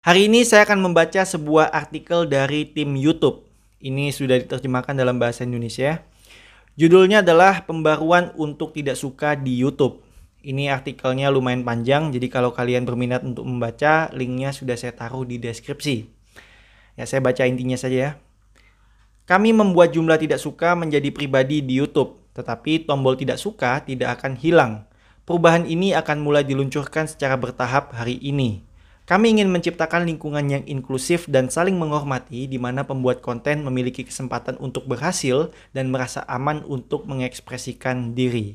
Hari ini saya akan membaca sebuah artikel dari tim YouTube. Ini sudah diterjemahkan dalam bahasa Indonesia. Judulnya adalah Pembaruan untuk Tidak Suka di YouTube. Ini artikelnya lumayan panjang, jadi kalau kalian berminat untuk membaca, linknya sudah saya taruh di deskripsi. Ya, saya baca intinya saja ya. Kami membuat jumlah tidak suka menjadi pribadi di YouTube, tetapi tombol tidak suka tidak akan hilang. Perubahan ini akan mulai diluncurkan secara bertahap hari ini. Kami ingin menciptakan lingkungan yang inklusif dan saling menghormati di mana pembuat konten memiliki kesempatan untuk berhasil dan merasa aman untuk mengekspresikan diri.